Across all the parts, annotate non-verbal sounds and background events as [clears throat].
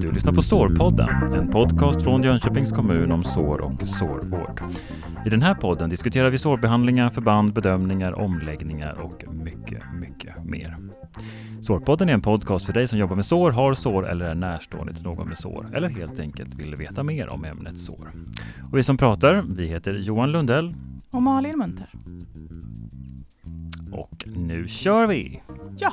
Du lyssnar på Sårpodden, en podcast från Jönköpings kommun om sår och sårvård. I den här podden diskuterar vi sårbehandlingar, förband, bedömningar, omläggningar och mycket, mycket mer. Sårpodden är en podcast för dig som jobbar med sår, har sår eller är närstående till någon med sår eller helt enkelt vill veta mer om ämnet sår. Och vi som pratar, vi heter Johan Lundell. Och Malin Munter. Och nu kör vi! Ja!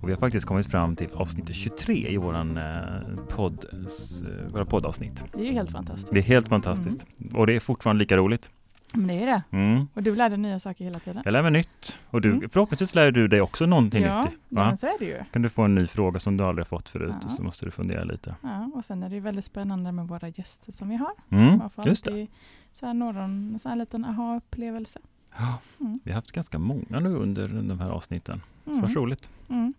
Och vi har faktiskt kommit fram till avsnitt 23 i våran eh, podd, eh, våra poddavsnitt. Det är ju helt fantastiskt. Det är helt fantastiskt. Och det är fortfarande lika roligt. Men det är det. Mm. Och du lär dig nya saker hela tiden. Jag lär mig nytt. Och du, Mm. förhoppningsvis lär du dig också någonting ja, nytt. ja, men så är det ju. Kan du få en ny fråga som du aldrig har fått förut Ja. och så måste du fundera lite. Ja, och sen är det ju väldigt spännande med våra gäster som vi har. Mm, just det. så här någon så här liten aha-upplevelse. Ja, Mm. vi har haft ganska många nu under de här avsnitten. Så Mm. vad roligt. Mm.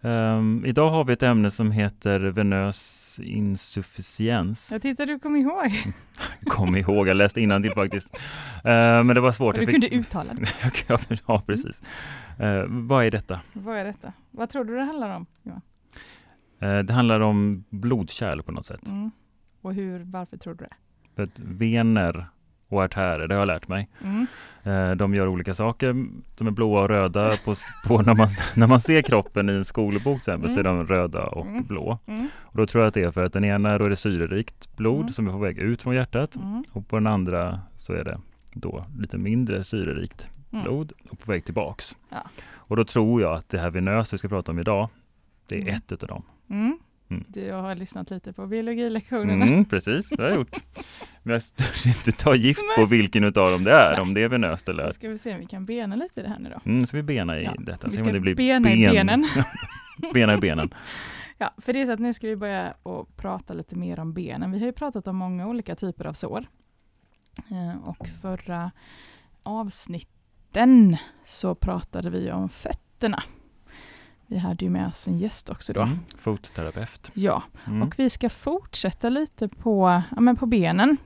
Ehm, idag har vi ett ämne som heter venös insufficiens. Jag tittar du kom ihåg. [laughs] Kom ihåg, jag läste till faktiskt. Ehm, men det var svårt. Du Jag kunde uttala det. [laughs] ja, ja, precis. Ehm, vad är detta? Vad är detta? Vad tror du det handlar om? Johan? Det handlar om blodkärl på något sätt. Mm. Och hur, varför tror du det? För att vener och artärer, det har jag lärt mig. Mm. Eh, De gör olika saker. De är blåa och röda. På, på när, man, [laughs] när man ser kroppen i en skolbok till exempel så är de röda och Mm. blå. Mm. Och då tror jag att det är för att den ena då är det syrerikt blod Mm. som är på väg ut från hjärtat Mm. och på den andra så är det då lite mindre syrerikt Mm. blod och på väg tillbaks. Ja. Och då tror jag att det här venösa vi ska prata om idag, det är Mm. ett utav dem. Mm. Du har lyssnat lite på biologilektionerna. Mm, precis, det har jag gjort. [laughs] Men jag törs inte ta gift på vilken utav dem det är, Nej. om det är venöst eller Då ska vi se om vi kan bena lite i det här nu då. Mm, så vi bena i Ja, detta, vi ska det blir bena i ben. benen. [laughs] [laughs] bena i benen. Ja, för det är så att nu ska vi börja och prata lite mer om benen. Vi har ju pratat om många olika typer av sår. Eh, och förra avsnitten så pratade vi om fötterna. Vi hade ju med oss en gäst också då. Mm, fotterapeut. Ja, Mm. och vi ska fortsätta lite på, ja, men på benen.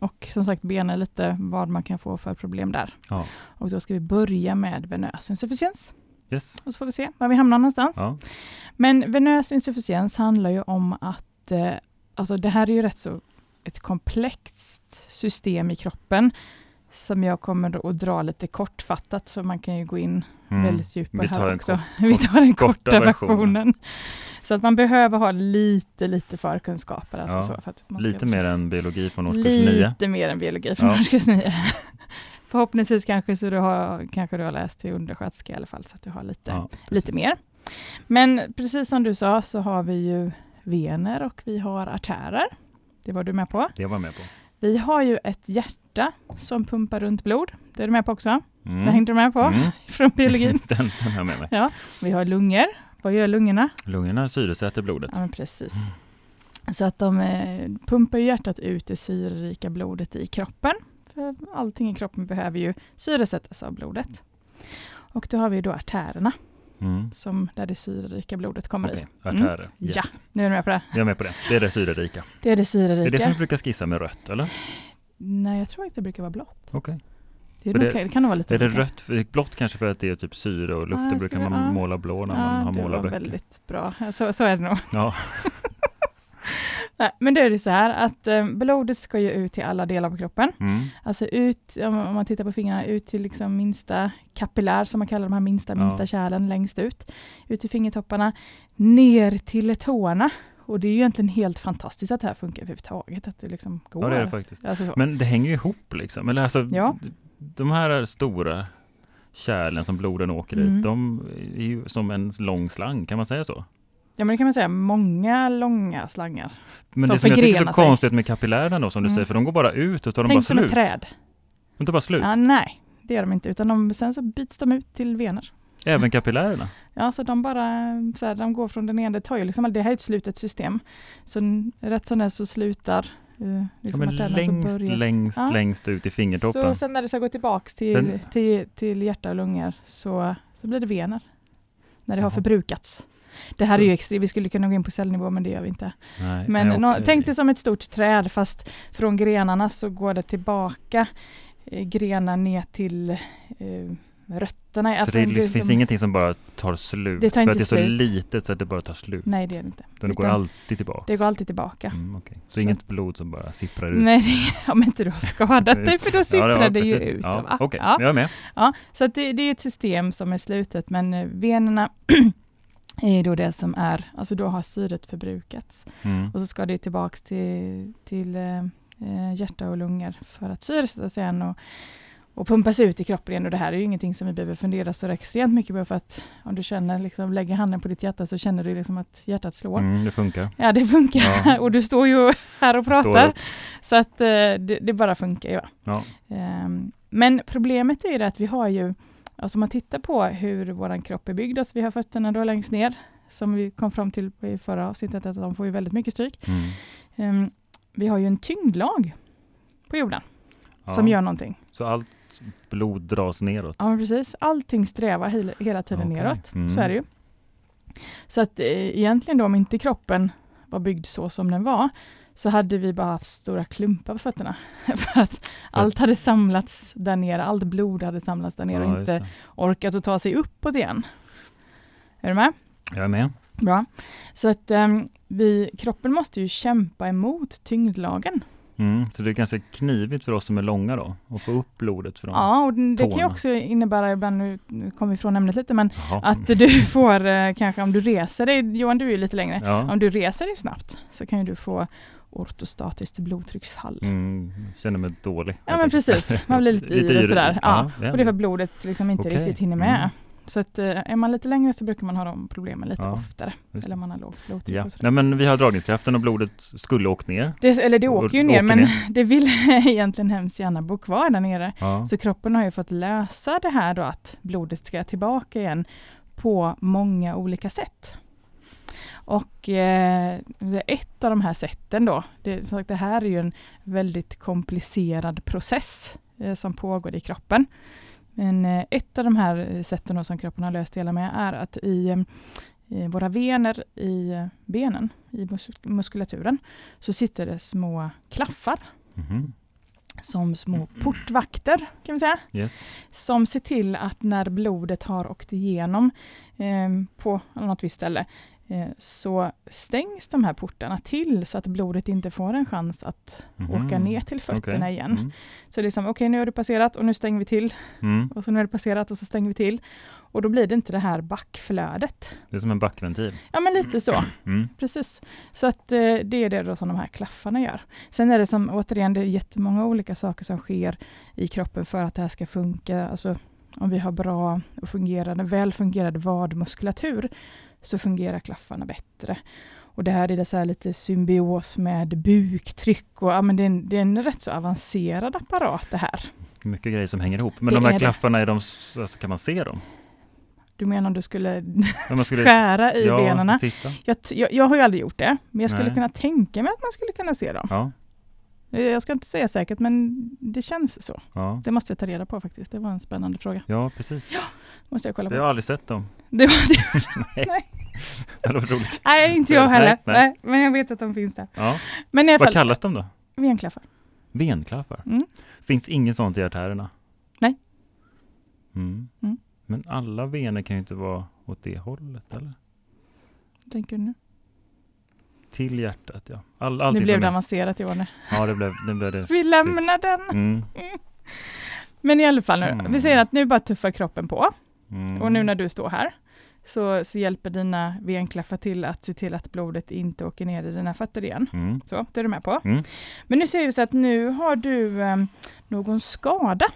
Och som sagt benen lite vad man kan få för problem där. Ja. Och då ska vi börja med venös insufficiens. Yes. Och så får vi se var vi hamnar någonstans. Ja. Men venös insufficiens handlar ju om att, eh, alltså det här är ju rätt så ett komplext system i kroppen som jag kommer att dra lite kortfattat, för man kan ju gå in Mm. väldigt djupt på det här också. [laughs] Vi tar den korta versionen. Så att man behöver ha lite, lite förkunskaper. Alltså Ja, så för att man Lite mer än biologi från årskurs 9. Lite mer än biologi från Ja. årskurs 9. [laughs] Förhoppningsvis kanske så du har, kanske du har läst till undersköterska i alla fall, så att du har lite, Ja, lite mer. Men precis som du sa så har vi ju vener och vi har artärer. Det var du med på. Det var med på. Vi har ju ett hjärta som pumpar runt blod. Det är du med på också. Mm. Det hängde du med på Mm. [laughs] från biologin. [laughs] den, den har jag med mig. Vi har lungor. Vad gör lungorna? Lungorna syresätter blodet. Ja, precis. Så att de eh, pumpar hjärtat ut det syrerika blodet i kroppen. För allting i kroppen behöver ju syresättas av blodet. Och då har vi då artärerna, Mm. som där det syrerika blodet kommer Okej, i. artärer. Yes. Ja. Nu är du med på det? Jag är med på det. Det är det syrerika. Det är det Det är syrerika. det som vi brukar skissa med rött, eller? Nej, jag tror att det brukar vara blått. Okej. Det, är nog det- det kan nog vara lite Är det olika. rött? För- Blått kanske för att det är typ syre och luft. Ja, Då jag brukar skulle- man ja. måla blå när man har det var målarböcker. väldigt bra. Så, så är det nog. Ja. [laughs] Nej, men det är det så här att eh, blodet ska ju ut till alla delar på kroppen. Mm. Alltså ut, om om man tittar på fingrarna, ut till liksom minsta kapillär, som man kallar de här minsta, Ja. minsta kärlen längst ut. Ut till fingertopparna, ner till tårna. Och det är ju egentligen helt fantastiskt att det här funkar överhuvudtaget, att det liksom går. ja, det är det faktiskt. Alltså så. Men det hänger ju ihop liksom. Eller alltså, Ja. de här stora kärlen som bloden åker Mm. i, de är ju som en lång slang, kan man säga så? Ja, men det kan man säga, många långa slangar. Men Som det som jag tycker är så sig. konstigt med kapillärerna då, som du Mm. säger, för de går bara ut och tar de bara Tänk som slut. ett träd. De tar bara slut. Ja, nej, det gör de inte, utan de, sen så byts de ut till vener. Även kapillärerna. Ja, så de bara, så här, de går från den ena, det tar ju liksom, det här är ett slutet system. Så rätt som det så slutar eh, Ja, liksom men artärerna, så längst, längst, Ja. längst ut i fingertoppen. Så sen när det ska gå tillbaks till, Den- till, till hjärta och lungor så, så blir det vener. När det har Jaha. förbrukats. Det här Så- är ju extra, vi skulle kunna gå in på cellnivå men det gör vi inte. Nej, Men nej, okej. tänk dig som ett stort träd fast från grenarna så går det tillbaka eh, grenar ner till eh, rötterna. Så Alltså, det, är liksom, som- finns ingenting som bara tar slut? Det tar för inte att det är så litet så att det bara tar slut? Nej, det är det inte. Utan det går Utan alltid tillbaka? Det går alltid tillbaka. Mm, okej. Så, Så- inget blod som bara sipprar ut? Nej, det, [laughs] om inte du har skadat dig, för då [laughs] sipprar det ju precis. ut. Ja? Okej, Ja. jag är med. Ja, så det, det är ett system som är slutet, men eh, venerna [clears throat] är då det som är, alltså då har syret förbrukats. Mm. Och så ska det tillbaks till, till eh, eh, hjärta och lungor för att syresätta sig igen och, och pumpas ut i kroppen igen. Och det här är ju ingenting som vi behöver fundera så extremt mycket på, för att om du känner, liksom, lägger handen på ditt hjärta så känner du liksom att hjärtat slår. Mm, det funkar. Ja, det funkar. Ja. [laughs] och du står ju här och pratar. Så att eh, det, det bara funkar ju. Ja. Ehm, men problemet är ju det att vi har ju, alltså om man tittar på hur vår kropp är byggd, alltså vi har fötterna då längst ner, som vi kom fram till i förra avsnittet, att de får ju väldigt mycket stryk. Mm. Ehm, vi har ju en tyngdlag på jorden Ja. som gör någonting. Så allt blod dras neråt? Ja, precis. Allting strävar hela, hela tiden Okej. neråt. Mm. Så är det ju. Så att eh, egentligen då, om inte kroppen var byggd så som den var, så hade vi bara haft stora klumpar på fötterna. [laughs] För att allt hade samlats där nere, allt blod hade samlats där nere Ja, och inte orkat att ta sig uppåt igen. Är du med? Jag är med. Bra. Så att ehm, vi, kroppen måste ju kämpa emot tyngdlagen. Mm. Så det är ganska knivigt för oss som är långa då, att få upp blodet från Ja, och det kan ju tårna. också innebära, ibland, nu, kommer vi från ämnet lite, men Jaha. att [laughs] du får eh, kanske om du reser dig, Johan du är ju lite längre, Ja. om du reser dig snabbt så kan ju du få ortostatiskt blodtrycksfall. Mm, känner mig dålig. Ja men precis, man blir lite, [laughs] yr och sådär. Ja. ja, Och det är för att blodet liksom inte Okej. riktigt hinner med. Mm. Så att eh, är man lite längre så brukar man ha de problemen lite Ja, oftare. just Eller man har lågt blodtryck Ja. Nej, men vi har dragningskraften och blodet skulle åkt ner. Det, eller det åker ju ner, åker men ner. [laughs] det vill [laughs] egentligen hemskt gärna bo kvar där nere. Ja. Så kroppen har ju fått lösa det här då att blodet ska tillbaka igen på många olika sätt. Och eh, ett av de här sätten då, det, sagt, det här är ju en väldigt komplicerad process eh, som pågår i kroppen. Men eh, ett av de här eh, sätten som kroppen har löst hela med är att i, eh, i våra vener i benen, i mus- muskulaturen, så sitter det små klaffar Mhm. som små portvakter kan vi säga Yes. som ser till att när blodet har åkt igenom eh, på något visst ställe så stängs de här portarna till så att blodet inte får en chans att Mhm. åka ner till fötterna Okej. igen. Mm. Så liksom, okej nu har du passerat och nu stänger vi till Mm. och så nu har du passerat och så stänger vi till. Och då blir det inte det här backflödet. Det är som en backventil. Ja men lite så. [clears throat] Mm. Precis. Så att eh, det är det då som de här klaffarna gör. Sen är det som, återigen, det är jättemånga olika saker som sker i kroppen för att det här ska funka. Alltså om vi har bra och fungerande, väl fungerande vadmuskulatur så fungerar klaffarna bättre. Och det här är det så här lite symbios med buktryck och ja, men det, är en, det är en rätt så avancerad apparat det här. Mycket grejer som hänger ihop. Men Det de är här det. klaffarna, är de, alltså, kan man se dem? Du menar om du skulle skulle, [laughs] skära i ja, benen? Jag, jag, jag har ju aldrig gjort det, men jag skulle Nej. kunna tänka mig att man skulle kunna se dem. Ja, Jag ska inte säga säkert, men det känns så. ja. Det måste jag ta reda på faktiskt. Det var en spännande fråga. ja, precis. Måste jag kolla Jag på. har aldrig sett dem. Det var det. [laughs] Nej. Det var roligt. Nej, inte jag Nej, heller. nej. Nej, men jag vet att de finns där. Ja. Men i alla Vad fall, kallas de då? venklaffar. Venklaffar? Mm. Finns inget sånt i artärerna? Nej. Mm. Mm. Men alla vener kan ju inte vara åt det hållet, eller? Tänker du nu? Till hjärtat, ja. All, Nu allting blev det är- avancerat Johan. Ja, det blev, det blev det. [laughs] Vi lämnar den. Mm. [laughs] Men i alla fall nu, Mm. vi säger att nu bara tuffar kroppen på. Mm. Och nu när du står här så, så hjälper dina venklaffar till att se till att blodet inte åker ner i dina fötter igen. Mm. Så, det är du med på. Mm. Men nu ser vi så att nu har du eh, någon skada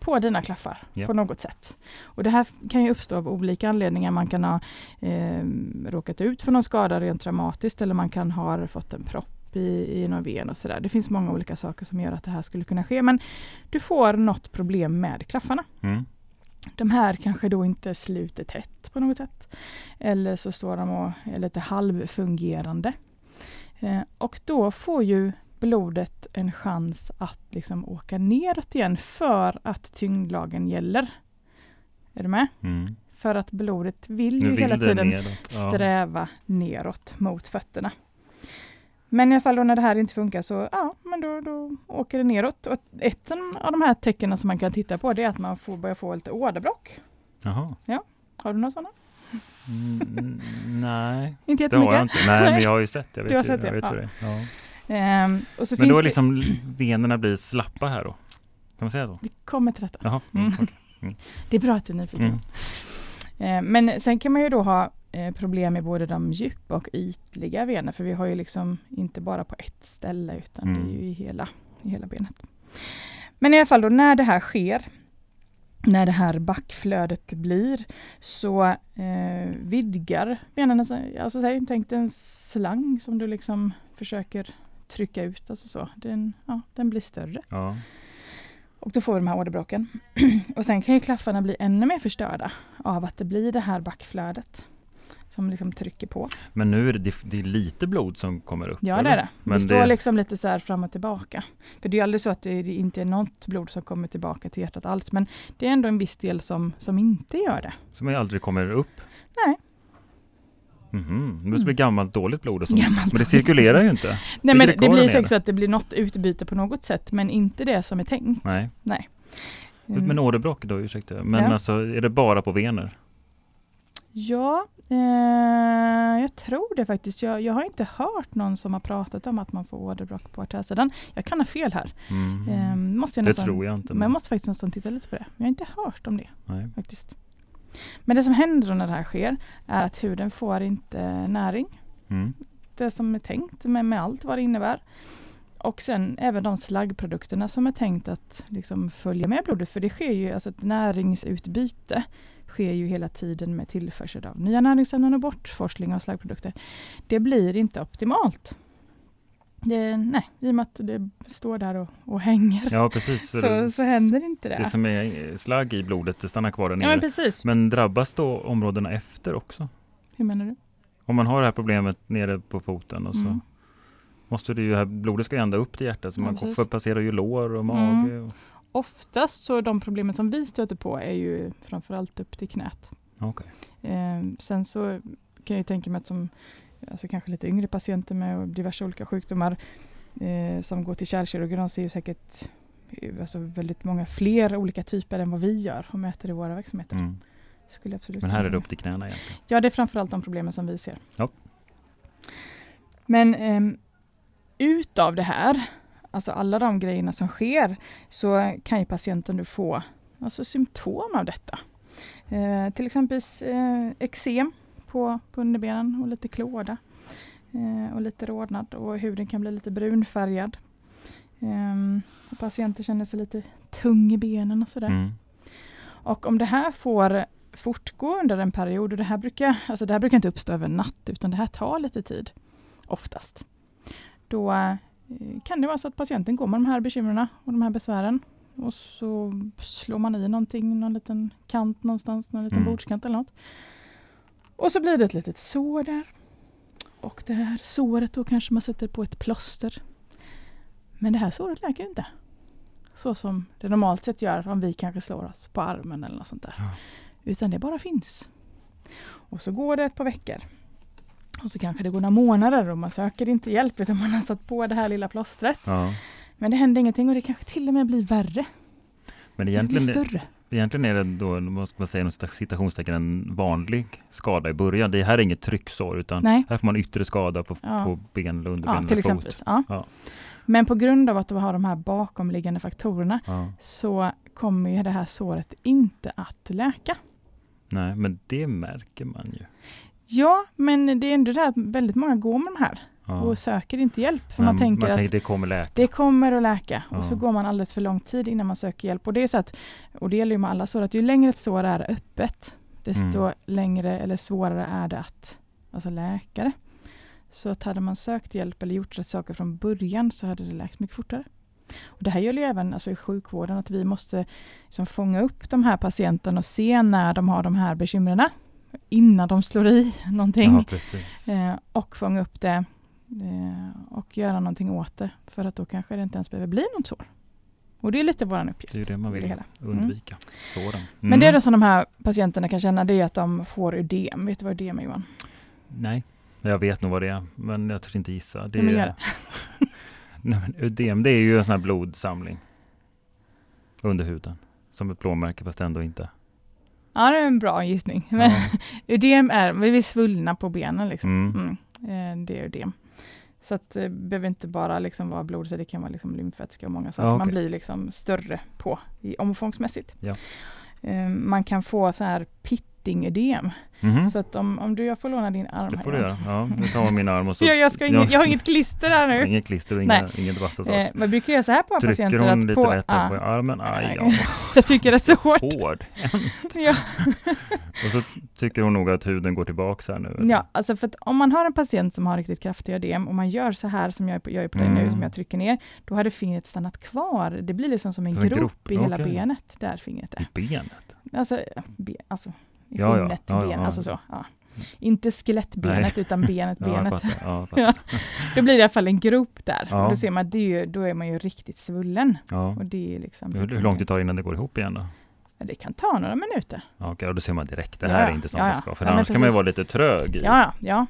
på dina klaffar Ja. på något sätt. Och det här kan ju uppstå av olika anledningar. Man kan ha eh, råkat ut för någon skada rent traumatiskt eller man kan ha fått en propp i, i någon ven och sådär. Det finns många olika saker som gör att det här skulle kunna ske. Men du får något problem med klaffarna. Mm. De här kanske då inte sluter tätt på något sätt. Eller så står de och är lite halvfungerande. Eh, och då får ju blodet en chans att liksom åka neråt igen för att tyngdlagen gäller. Är du med? Mm. För att blodet vill Nu ju vill hela tiden nedåt. Ja. sträva neråt mot fötterna. Men i alla fall då när det här inte funkar så, ja, men då, då åker det neråt. Och ett av de här tecknen som man kan titta på det är att man får börja få lite åderbråck. Jaha. Har du några sådana? Mm, nej, [laughs] Inte det har jag inte. Nej, men jag har ju sett det. Jag vet Du har ju- sett jag det, vet ja. det. Ja. Ehm, Men då är liksom venerna blir slappa här då? Kan man säga så? vi kommer till detta. Jaha. Mm. Mm. okej. [laughs] Det är bra att du är nyfiken. Mm. Eh, Men sen kan man ju då ha eh, problem med både de djupa och ytliga vener, för vi har ju liksom inte bara på ett ställe, utan det Mm. är ju i hela, i hela benet. Men i alla fall då, när det här sker, när det här backflödet blir, så eh, vidgar venerna sig. Alltså tänk dig en slang som du liksom försöker trycka ut, alltså så. Den, ja, den blir större. Ja. Och då får vi de här åderbråcken. [clears throat] och sen kan ju klaffarna bli ännu mer förstörda av att det blir det här backflödet som liksom trycker på. Men nu är det, det, det är lite blod som kommer upp? Ja, eller? det är det. Men det står det- liksom lite så här fram och tillbaka. För det är ju aldrig så att det inte är något blod som kommer tillbaka till hjärtat alls, men det är ändå en viss del som, som inte gör det. Som aldrig kommer upp? Nej. Mhm. Det måste bli gammalt dåligt blod sånt. Gammalt Men det cirkulerar ju inte. Nej, Ligger men det det blir säkert så att det blir något utbyte på något sätt, men inte det som är tänkt. Nej. Mm. Men åderbråck då, ursäkta. Men Ja. alltså, är det bara på vener? Ja, eh, jag tror det faktiskt. Jag, jag har inte hört någon som har pratat om att man får åderbråck på artärsidan. Jag kan ha fel här. Mm. Eh, måste jag det nästan, tror jag inte. Men jag måste faktiskt nästan titta lite på det. Men jag har inte hört om det Nej. faktiskt. Men det som händer när det här sker är att huden får inte näring. Mm. Det som är tänkt med, med allt vad det innebär. Och sen även de slaggprodukterna som är tänkt att liksom följa med blodet. För det sker ju, alltså ett näringsutbyte sker ju hela tiden med tillförsel av nya näringsämnen och bortforsling av slaggprodukter. Det blir inte optimalt. Det, nej, i och med att det står där och, och hänger Ja, precis. så, [laughs] det, så händer inte det. det som är slagg i blodet, det stannar kvar där ja, nere. men precis. Men drabbas då områdena efter också? Hur menar du? Om man har det här problemet nere på foten och så Mm. måste det ju, här, blodet ska ju ända upp till hjärtat så Ja, man får passera ju lår och mage. Mm. Och, Oftast så de problemen som vi stöter på är ju framförallt upp till knät. Okej. Eh, sen så kan jag ju tänka mig att som alltså kanske lite yngre patienter med diverse olika sjukdomar eh, som går till kärlkirurgen, de ser ju säkert eh, alltså väldigt många fler olika typer än vad vi gör och möter i våra verksamheter. Mm. Skulle absolut Men här är det upp till knäna egentligen. Ja, det är framförallt de problemen som vi ser. Ja. Men ehm, utav det här, alltså alla de grejerna som sker, så kan ju patienten nu få alltså symptom av detta. Eh, till exempel eh, eksem på, på underbenen och lite klåda. Eh, och lite rodnad och huden kan bli lite brunfärgad. Och patienter känner sig lite tung i benen och sådär. Mm. Och om det här får fortgå under en period, och det här brukar, alltså det här brukar inte uppstå över en natt, utan det här tar lite tid, oftast. Då eh, kan det vara så att patienten går med de här bekymren och de här besvären. Och så slår man i någonting, någon liten kant någonstans, någon liten Mm. bordskant eller något. Och så blir det ett litet sår där. Och det här såret då kanske man sätter på ett plåster. Men det här såret läker inte. Så som det normalt sett gör om vi kanske slår oss på armen eller något sånt där. Ja. Utan det bara finns. Och så går det ett par veckor. Och så kanske det går några månader och man söker inte hjälp utan man har satt på det här lilla plåstret. Ja. Men det händer ingenting och det kanske till och med blir värre. Men Det blir egentligen, större. Egentligen är det då, vad ska man säga, citationstecken, en vanlig skada i början. Det här är inget trycksår utan Nej. här får man yttre skada på, Ja. på ben eller underben Ja, eller fot. Ja. Ja. Men på grund av att du har de här bakomliggande faktorerna så kommer ju det här såret inte att läka. Nej, men det märker man ju. Ja, men det är ändå det att väldigt många går med de här Ja. och söker inte hjälp. För Men man tänker man att det kommer läka. Det kommer att läka Ja. och så går man alldeles för lång tid innan man söker hjälp. Och det är så att, och det gäller ju med alla sår, att ju längre ett sår är öppet, desto Mm. längre eller svårare är det att alltså läka det. Så att hade man sökt hjälp eller gjort rätt saker från början så hade det läkt mycket fortare. Och det här gäller ju även alltså i sjukvården, att vi måste liksom fånga upp de här patienterna och se när de har de här bekymren innan de slår i [laughs] någonting. Ja. Eh, och fånga upp det och göra någonting åt det. För att då kanske det inte ens behöver bli något sår. Och det är lite vår uppgift. Det är det man vill hela. undvika. Såren. Mm. Men det då som de här patienterna kan känna, det är att de får ödem. Vet du vad ödem är Johan? Nej, jag vet nog vad det är, men jag törs inte gissa. Det är, [laughs] Nej, men ödem, det är ju en sån här blodsamling. Under huden. Som ett blåmärke fast ändå inte. Ja, det är en bra gissning. Men Ja. [laughs] ödem är, vi är svullna på benen liksom. Mm. Mm. Eh, det är ödem. Så att det behöver inte bara liksom vara blod, så det kan vara liksom lymfvätska och många saker. Ja, Man okej. blir liksom större på i omfångsmässigt. Ja. Eh, man kan få så här pittingödem. Mhm. Så att om, om du, jag får låna din arm Det får du göra. Ja, jag tar min arm och så. Ja, jag, ska inget, jag har inget klister här nu. [laughs] Inget klister och inga, inget vassa saker. Eh, man brukar göra så här på Trycker patienter. hon att lite på, lätt ah, på armen? Aj, Nej. ja. Jag tycker det är så hårt. Hård. [laughs] Ja. [laughs] Och så tycker hon nog att huden går tillbaks här nu. eller? Ja, alltså för att om man har en patient som har riktigt kraftig ödem och man gör så här som jag gör på, jag dig nu, Mm. som jag trycker ner, då hade fingret stannat kvar. Det blir liksom som en, Som en grop, grop, i hela okej. benet, där fingret är. I benet? Alltså, be, alltså i Ja, ja. skinnet, Ja, ja, ben, ja. alltså så. Ja. Inte skelettbenet, utan benet, Ja, benet. Ja, [laughs] fattar. Då blir det i alla fall en grop där. Ja. Och då ser man att det är då är man ju riktigt svullen. Ja. Och det är liksom... Hur, hur lång tid tar det innan det går ihop igen då? Ja, det kan ta några minuter. Ja, okej, och då ser man direkt, det Ja, här är ja. inte som Ja, det ja. ska. För Ja, annars kan man ju vara lite trög i, Ja, ja, ja.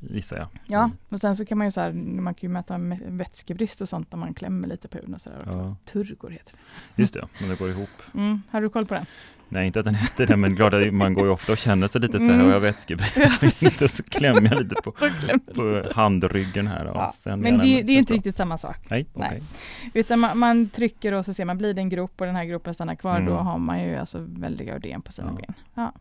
Gissar jag. Ja, Mm. och sen så kan man ju så här, man kan ju mäta mä- vätskebrist och sånt när man klämmer lite på huden och sådär också. Ja. Turgor heter det. Just det, men det går ihop. Mm, har du koll på den? Nej, inte att den heter det, men klart att man går ju ofta och känner sig lite så här, Mm. och jag vätskebrist, Ja, och så klämmer jag lite på, [laughs] på handryggen här. Och Ja, Men det, det är inte känns riktigt samma sak. bra. Nej, Nej. okej. Utan man, man trycker och så ser man, blir det en grop och den här gropen stannar kvar, Mm. då har man ju alltså väldiga ödem på sina Ja. ben. Ja.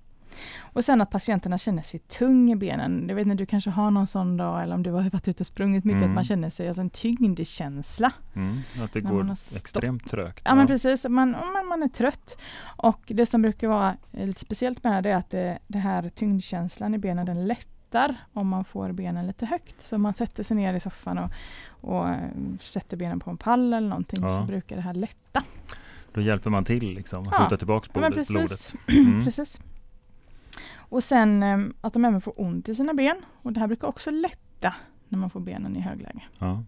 Och sen att patienterna känner sig tung i benen. Jag vet inte, du kanske har någon sån dag eller om du har varit ute och sprungit mycket, Mm. att man känner sig, alltså en tyngdkänsla. Mm, att det går extremt trögt. Ja, men precis, man, man, man är trött. Och det som brukar vara eh, lite speciellt med det är att det, det här tyngdkänslan i benen den lättar om man får benen lite högt. Så om man sätter sig ner i soffan och, och eh, sätter benen på en pall eller någonting Ja. så brukar det här lätta. Då hjälper man till liksom, Ja, skjuta tillbaks Ja, men blodet. precis. blodet. Mm. [clears throat] precis. Och sen eh, att de även får ont i sina ben. Och det här brukar också lätta när man får benen i högläge. Ja.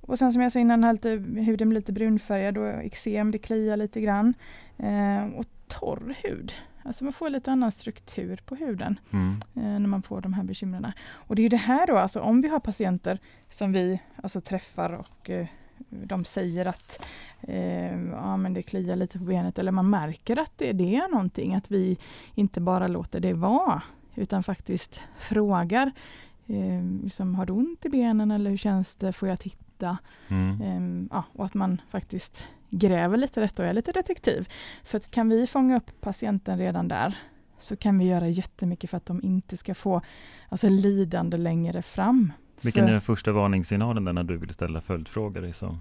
Och sen som jag sa innan, här lite, huden blir lite brunfärgad och eksem, det kliar lite grann. Eh, och torr hud. Alltså man får lite annan struktur på huden Mm. eh, när man får de här bekymren. Och det är det här då, alltså om vi har patienter som vi alltså träffar och eh, de säger att eh, ja, men det kliar lite på benet eller man märker att det, det är någonting, att vi inte bara låter det vara utan faktiskt frågar eh, liksom, har du ont i benen eller hur känns det, får jag titta? Mm. Ehm, ja, och att man faktiskt gräver lite rätt och är lite detektiv. För att kan vi fånga upp patienten redan där så kan vi göra jättemycket för att de inte ska få alltså, lidande längre fram. Vilken är den första varningssignalen där när du vill ställa följdfrågor? Liksom?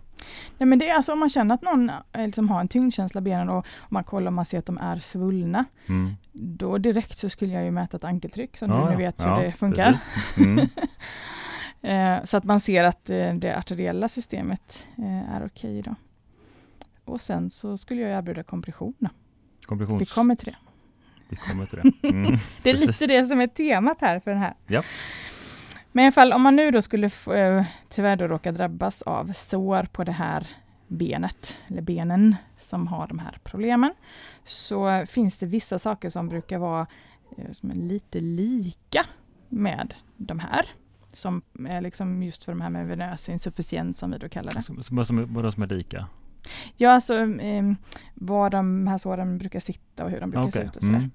Nej, men det är alltså om man känner att någon eh, liksom har en tyngdkänsla i benen och man kollar och man ser att de är svullna. Mm. Då direkt så skulle jag ju mäta ett ankeltryck så Ja, du nu vet hur Ja, det funkar. Mm. [laughs] Eh, så att man ser att eh, det arteriella systemet eh, är okej då. Och sen så skulle jag erbjuda kompression. Kompressions... Vi kommer till det. Vi kommer till det. [laughs] Mm. Det är Precis. lite det som är temat här för den här. Ja. Men i alla fall om man nu då skulle få, eh, tyvärr då råka drabbas av sår på det här benet, eller benen som har de här problemen, så finns det vissa saker som brukar vara eh, som är lite lika med de här. Som är liksom just för de här med venös insufficiens som vi då kallar det. Så- Vad som, vad som är lika? Ja, alltså eh, var de här såren brukar sitta och hur de brukar se Okej. ut och sådär. Mm.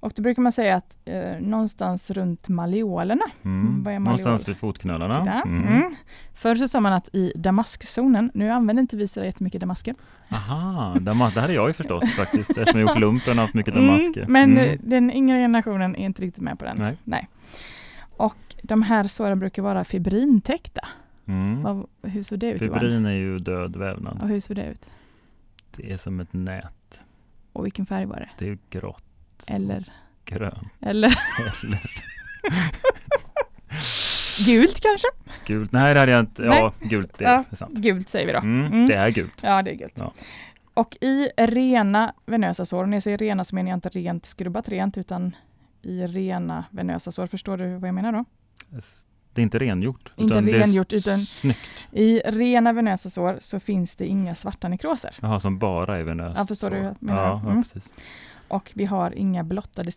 Och då brukar man säga att eh, någonstans runt malleolerna, Mm. Är Någonstans malleol? vid fotknölarna. Mm. mm. förr så sa man att i damaskzonen, nu använder inte vi så jättemycket damasker. Aha, damas, det har jag ju förstått faktiskt eftersom jag gjort lumpen och haft mycket damasker. Mm, men Mm. den yngre generationen är inte riktigt med på den. Nej. Och de här såren brukar vara fibrintäckta. Mm. Vad, hur såg det ut Johan? Fibrin är ju död vävnad. Och hur såg det ut? Det är som ett nät. Och vilken färg var det? Det är grått. Eller, Grönt. eller Eller [laughs] gult kanske? gult. Nej, det hade jag inte. Ja, gult det Ja. är sant. Gult säger vi då. Mm, Mm. Det är gult. Ja, det är gult. Ja. Och i rena venösa sår, och när jag säger rena så menar jag inte rent skrubbat rent, utan i rena venösa sår. Förstår du vad jag menar då? Det är inte rengjort. Inte utan det är rengjort, utan- Snyggt. I rena venösa sår så finns det inga svarta nekroser. Jaha, som bara är venöst. Ja, förstår du så. vad jag menar? Ja, ja Mm. precis. Och vi har inga blottade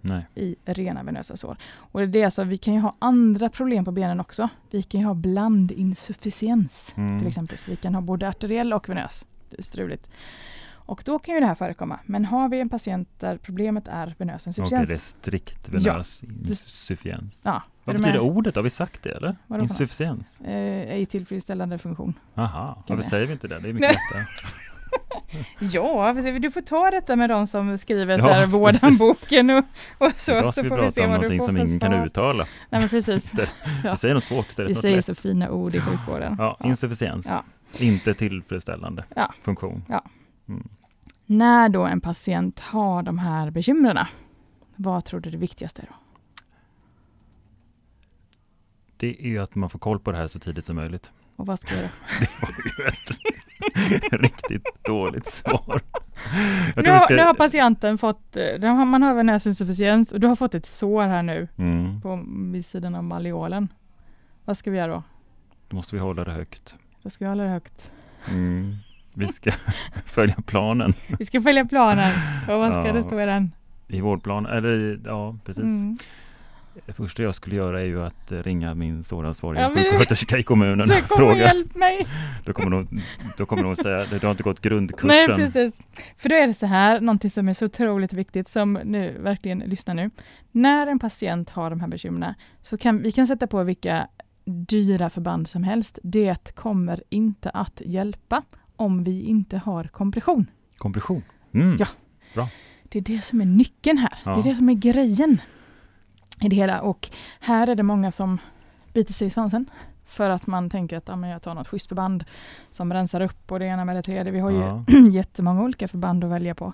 Nej. i rena venösa sår. Och det är det alltså, vi kan ju ha andra problem på benen också. Vi kan ju ha blandinsufficiens Mm. till exempel. Så vi kan ha både arteriell och venös. Det är struligt. Och då kan ju det här förekomma. Men har vi en patient där problemet är venös Okej, insufficiens. det är strikt venös insufficiens. Ja, Vad är betyder med? ordet? Har vi sagt det eller? Vadå? Insufficiens? Eh, ej tillfredsställande funktion. Aha, varför vi- säger vi inte det? Det är mycket lättare. [laughs] Ja, du får ta detta med de som skriver Ja, så här, vårdhandboken och, och så, Idag så ska vi får vi prata se om någonting som ingen kan uttala. Nej, men precis. [laughs] Ja. Vi säger något svårt istället Vi säger så fina ord i sjukvården. Ja, Ja. insufficiens. Ja. Inte tillfredsställande Ja. funktion. Mm. När då en patient har de här bekymren, vad tror du det viktigaste är då? Det är ju att man får koll på det här så tidigt som möjligt. Och vad ska jag göra? [laughs] Det var ju ett [laughs] riktigt dåligt svar. Nu har, ska... nu har patienten fått, eh, har- man har venösinsufficiens och du har fått ett sår här nu mm, på vid sidan av malleolen. Vad ska vi göra då? då måste vi hålla det högt. Då ska vi hålla det högt. Mm. Vi ska [laughs] följa planen Vi ska följa planen. Och vad ska Ja. det stå i den? i vårdplan. Eller ja, precis. Mm. Det första jag skulle göra är ju att eh, ringa min såransvariga Ja, sjuksköterska i kommunen Så och fråga. hjälp mig! Då kommer, de, då kommer de säga, du har inte gått grundkursen. Nej, precis. För då är det så här, någonting som är så otroligt viktigt, som nu, verkligen, lyssna nu. När en patient har de här bekymren, så kan vi kan sätta på vilka dyra förband som helst. Det kommer inte att hjälpa om vi inte har kompression. Kompression. Mm. Ja. Det är det som är nyckeln här. Det Ja. är det som är grejen i det hela. Och här är det många som biter sig i svansen. För att man tänker att men jag tar något schysst förband som rensar upp och det ena med det tredje. Vi har ju Ja. [clears throat] jättemånga olika förband att välja på.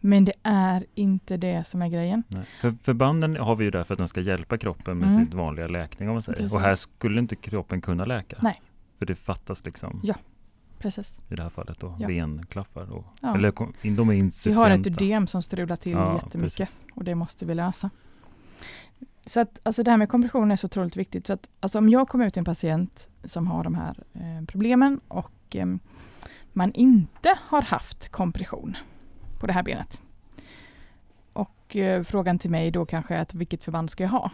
Men det är inte det som är grejen. Nej. För förbanden har vi ju där för att de ska hjälpa kroppen med Mm. sin vanliga läkning om man säger. Precis. Och här skulle inte kroppen kunna läka. Nej. För det fattas liksom Ja. Precis. i det här fallet då Ja. venklaffar. Och, Ja. Eller de är Vi har ett ödem som strular till Ja, jättemycket precis. och det måste vi lösa. Så att alltså det här med kompression är så otroligt viktigt. Så att, alltså om jag kommer ut till en patient som har de här eh, problemen och eh, man inte har haft kompression på det här benet. Och eh, frågan till mig då kanske är att vilket förband ska jag ha?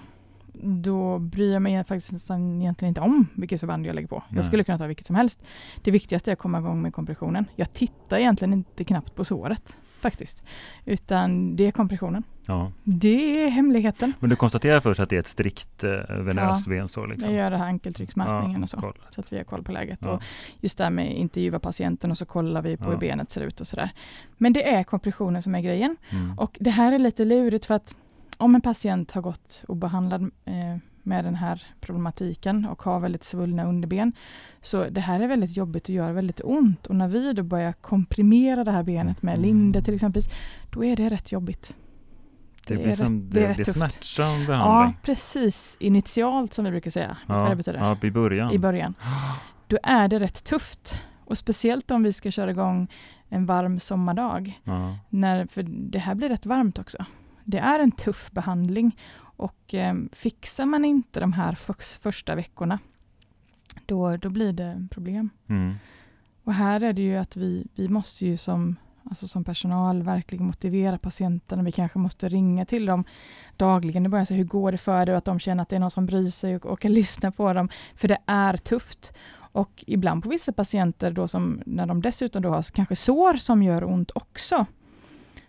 Då bryr jag mig faktiskt nästan egentligen inte om vilket förband jag lägger på. Nej. Jag skulle kunna ta vilket som helst. Det viktigaste är att komma igång med kompressionen. Jag tittar egentligen inte knappt på såret faktiskt. Utan det är kompressionen. Ja. Det är hemligheten. Men du konstaterar först att det är ett strikt eh, venöst bensår? Liksom. Jag gör det här ankeltrycksmätningen Ja, och så. koll. Så att vi har koll på läget. Ja. Och just det här med intervjua patienten och så kollar vi på Ja. hur benet ser ut och sådär. Men det är kompressionen som är grejen. Mm. Och det här är lite lurigt för att om en patient har gått obehandlad eh, med den här problematiken och har väldigt svullna underben. Så det här är väldigt jobbigt och gör väldigt ont. Och när vi då börjar komprimera det här benet med Mm. linde till exempel, då är det rätt jobbigt. Det, det blir är som, rätt- det, det är det är smärtsam Ja, behandling. precis. Initialt som vi brukar säga. Vad det betyder? ja, i början. I början. Då är det rätt tufft. Och speciellt om vi ska köra igång en varm sommardag. Ja. När, för det här blir rätt varmt också. Det är en tuff behandling och eh, fixar man inte de här för, första veckorna, då, då blir det problem. Mm. Och här är det ju att vi, vi måste ju som, alltså som personal verkligen motivera patienterna. Vi kanske måste ringa till dem dagligen i början, så hur går det för dig? Och att de känner att det är någon som bryr sig och, och kan [laughs] lyssna på dem. För det är tufft. Och ibland på vissa patienter, då som, när de dessutom då har kanske sår som gör ont också,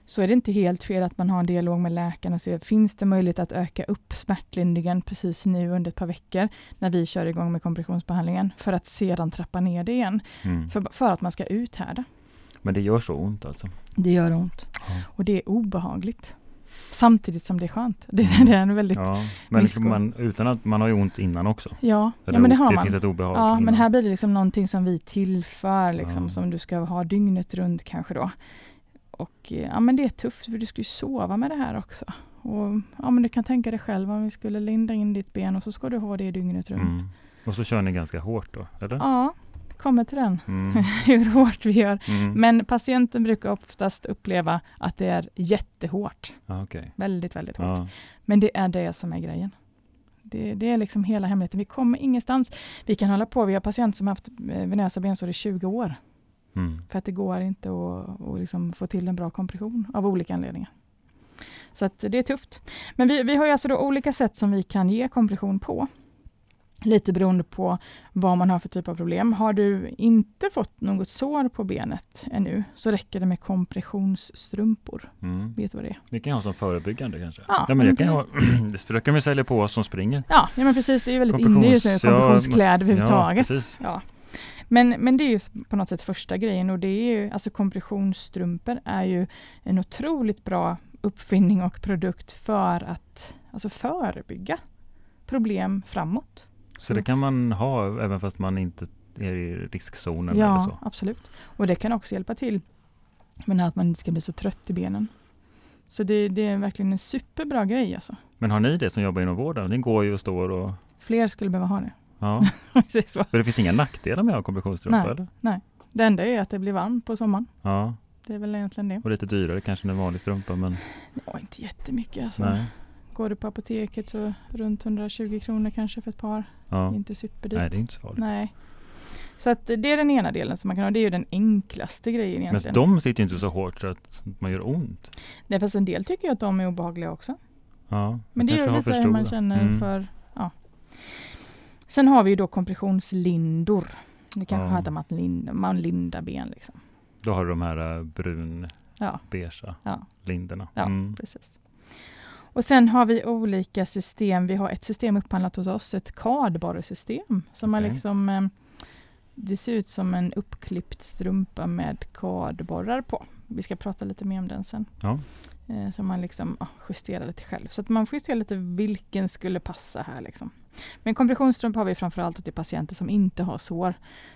så är det inte helt fel att man har en dialog med läkaren och ser, finns det möjlighet att öka upp smärtlindringen precis nu under ett par veckor, när vi kör igång med kompressionsbehandlingen, för att sedan trappa ner det igen, Mm. för, för att man ska uthärda. Men det gör så ont alltså? Det gör ont. Ja. Och det är obehagligt. Samtidigt som det är skönt. Det, Mm. det är en väldigt... Ja, Ja, men Misko. man, utan att man har ju ont innan också? ja, Eller men det har det man. finns ett obehag Ja, innan. men här blir det liksom någonting som vi tillför, liksom, Ja. som du ska ha dygnet runt kanske då. Och eh, ja, men det är tufft för du ska ju sova med det här också. Och ja, men du kan tänka dig själv om vi skulle linda in ditt ben och så ska du ha det dygnet runt. Mm. Och så kör ni ganska hårt då, eller? Ja, kommer till den. Mm. [laughs] Hur hårt vi gör. Mm. Men patienten brukar oftast uppleva att det är jättehårt. Ja, okej. Väldigt, väldigt hårt. Ja. Men det är det som är grejen. Det, det är liksom hela hemligheten. Vi kommer ingenstans. Vi kan hålla på, vi har patienter som har haft eh, venösa bensår i 20 år. Mm. För att det går inte att, att liksom få till en bra kompression av olika anledningar. Så att det är tufft. Men vi, vi har ju alltså då olika sätt som vi kan ge kompression på. Lite beroende på vad man har för typ av problem. Har du inte fått något sår på benet ännu så räcker det med kompressionsstrumpor. Mm. Vet du vad det är? Det kan jag ha som förebyggande kanske. Ja, Ja, men det men kan jag [clears throat] kan- ha. Det försöker vi sälja på oss som springer. Ja, ja men precis. Det är ju väldigt inne just nu, Kompressions- ja, kompressionskläder Ja, överhuvudtaget. precis. Ja. Men, men det är ju på något sätt första grejen och det är ju, alltså kompressionsstrumpor är ju en otroligt bra uppfinning och produkt för att alltså förebygga problem framåt. Så det kan man ha även fast man inte är i riskzonen eller Ja, så? absolut. Och det kan också hjälpa till här att man inte ska bli så trött i benen. Så det, det är verkligen en superbra grej alltså. Men har ni det som jobbar inom vården? Ni går ju och står och... Fler skulle behöva ha det. Ja. [laughs] Precis så. För det finns inga nackdelar med att ha kompressionsstrumpa Nej. eller? Det enda är att det blir varmt på sommaren. Ja, Det är väl egentligen det. och lite dyrare kanske än en vanlig strumpa men Ja, inte jättemycket alltså. nej. Går du på apoteket så runt 120 kronor kanske för ett par. Ja. Inte superdyrt. Nej, det är inte så farligt. Nej. Så att det är den ena delen som man kan ha. Det är ju den enklaste grejen Men egentligen. de sitter ju inte så hårt så att man gör ont. Nej, fast en del tycker ju att de är obehagliga också. Ja, Men det är ju lite hur man känner Mm. för, ja. Sen har vi ju då kompressionslindor. Det kanske Ja. heter man, linda, man lindar ben liksom. Då har du de här äh, brun, Ja, beigea ja, linderna. ja Mm. precis. Och sen har vi olika system. Vi har ett system upphandlat hos oss, ett kardborresystem. Som Okej. liksom, eh, det ser ut som en uppklippt strumpa med kardborrar på. Vi ska prata lite mer om den sen. Ja. Eh, som man liksom ja, justerar lite själv. Så att man får justera lite vilken skulle passa här. Liksom. Men kompressionsstrumpa har vi framförallt till patienter som inte har sår.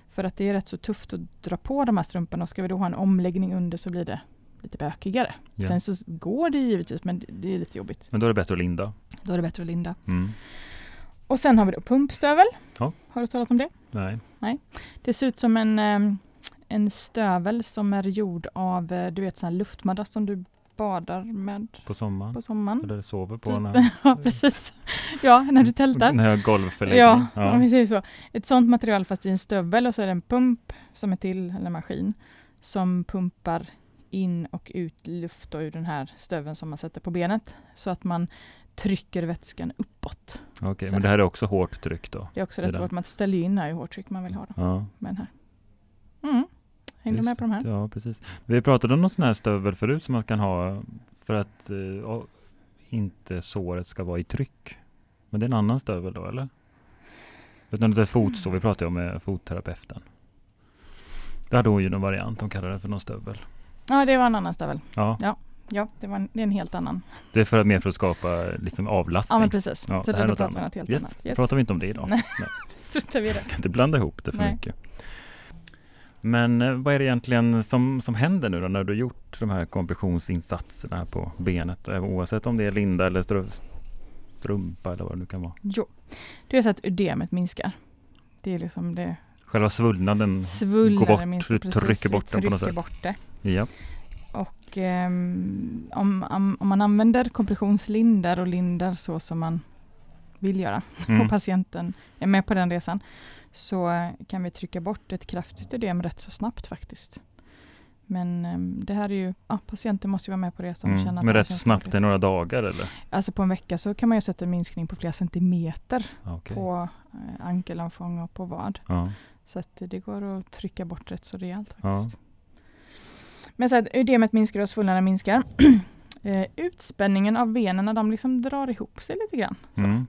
För att det är rätt så tufft att dra på de här strumporna och ska vi då ha en omläggning under så blir det lite bökigare. Ja. Sen så går det givetvis men det- är lite jobbigt. Men då är det bättre att linda. Då är det bättre att linda. Mm. Och sen har vi då pumpstövel. Ja. Har du talat om det? Nej. Det ser ut som en, em, en stövel som är gjord av eh, du vet sån här luftmadrass som du badar med På sommaren? på sommaren. Eller sover på Typ. när, [laughs] ja precis. Ja, när du tältar. när jag golvförläggning? Ja, om ja. vi säger så. Ett sånt material fast i en stövel och så är det en pump som är till, eller en maskin, som pumpar in och ut luft då ur den här stöveln som man sätter på benet. Så att man trycker vätskan uppåt. Okej, Så. men det här är också hårt tryck då? Det är också rätt svårt, man ställer in här hur hårt tryck man vill ha då, Ja, med den här. Mm. Hängde du med på de här? ja precis. Vi pratade om någon sån här stövel förut som man kan ha för att eh, ja, inte såret ska vara i tryck. Men det är en annan stövel då eller? Utan det är fotsår, vi pratade om med fotterapeuten. Där hade hon ju någon variant, de kallar det för någon stövel. Ja, det var en annan stövel. Ja, Ja, det, var en, det är en helt annan. det är för att mer för att skapa liksom avlastning. Ja, men precis. Ja, så det här är något pratar vi annat. helt Yes, annat. Yes. pratar vi inte om det idag. Nej. Nej. [laughs] Struntar vi i Jag det. ska inte blanda ihop det för Nej. mycket. Men eh, vad är det egentligen som, som händer nu då när du gjort de här kompressionsinsatserna på benet? Eh, Oavsett om det är linda eller stru- strumpa eller vad det nu kan vara. Jo, det är så att ödemet minskar. Det är liksom det Själva svullnaden svullnaden går bort, minskar. du trycker Precis, bort vi den på något trycker sätt. bort det. Ja. Och om, om, om man använder kompressionslindar och lindar så som man vill göra Mm. och patienten är med på den resan så eh, kan vi trycka bort ett kraftigt ödem rätt så snabbt faktiskt. Men ehm, det här är ju, ja, patienten måste ju vara med på resan och Mm. känna att Men rätt så snabbt, i några dagar eller? Alltså på en vecka så kan man ju sätta en minskning på flera centimeter Okej. på eh, ankelomfång och på vad. Ja. Så att det går att trycka bort rätt så rejält Ja. faktiskt. Men så att ödemet minskar och svullnaden minskar. [clears throat] eh, utspänningen av benen när de liksom drar ihop sig lite grann. Så, Mm.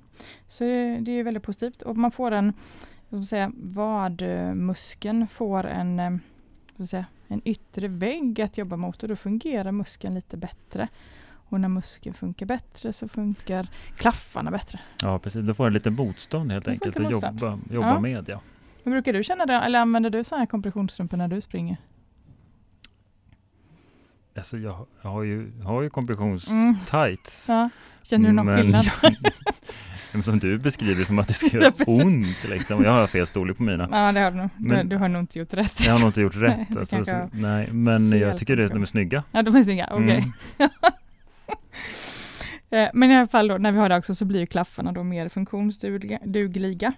så det, det är väldigt positivt. Och man får en, vad ska man säga, vadmuskeln får en, eh, vad säga, en yttre vägg att jobba mot och då fungerar muskeln lite bättre. Och när muskeln funkar bättre så funkar klaffarna bättre. ja, precis. Du får en liten motstånd helt enkelt lite att motstånd. jobba, jobba Ja. med. Ja. Men brukar du känna det, eller använder du sådana här kompressionsstrumpor när du springer? Alltså jag, jag har ju, jag har ju kompressions Mm. tights. Ja. Känner du någon skillnad? [laughs] [laughs] som du beskriver som att det ska [laughs] göra ont liksom. Jag har fel storlek på mina. Ja, det har du nog. Men- du har nog inte gjort rätt. Jag har nog inte gjort [laughs] Nej, rätt. det alltså, så, nej, men jag tycker det, de är snygga. Ja, de är snygga. Okej. Mm. [laughs] Eh, Men i alla fall då, när vi har det också så blir klaffarna då mer funktionsdugliga.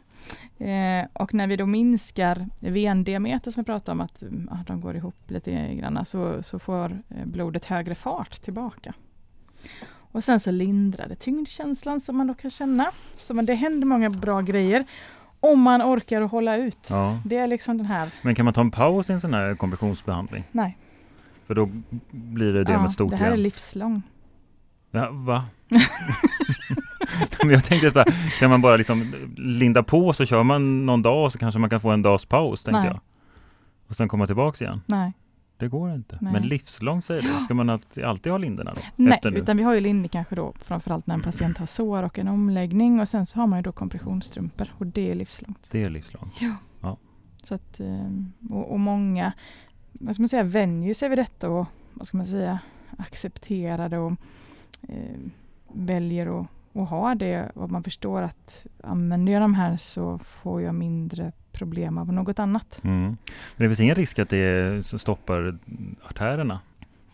Eh, och när vi då minskar vendiameter som vi pratade om att mm, ja, de går ihop lite grann så, så får eh, blodet högre fart tillbaka. Och sen så lindrar det tyngdkänslan som man då kan känna. Så man, det händer många bra grejer om man orkar att hålla ut. Ja. Det är liksom den här, Men kan man ta en paus i en sån här kompressionsbehandling? nej, För då blir det det ja, med stort det här är igen. livslång. Ja, va? Men [laughs] [laughs] jag tänkte att kan man bara liksom linda på så kör man någon dag och så kanske man kan få en dags paus tänkte Nej. jag. Och sen komma tillbaks igen. Nej. Det går inte. Nej. Men livslång säger du. Ska man alltid, alltid ha linderna då? Nej, utan vi har ju linne kanske då framförallt när en patient har sår och en omläggning och sen så har man ju då kompressionsstrumpor och det är livslångt. Det är livslång. Så att, eh, och, och många, vad ska man säga, vänjer sig vid detta och vad ska man säga, accepterar det och eh, väljer att, att ha det och man förstår att använder jag de här så får jag mindre problem av något annat. Mm. Det finns ingen risk att det stoppar artärerna?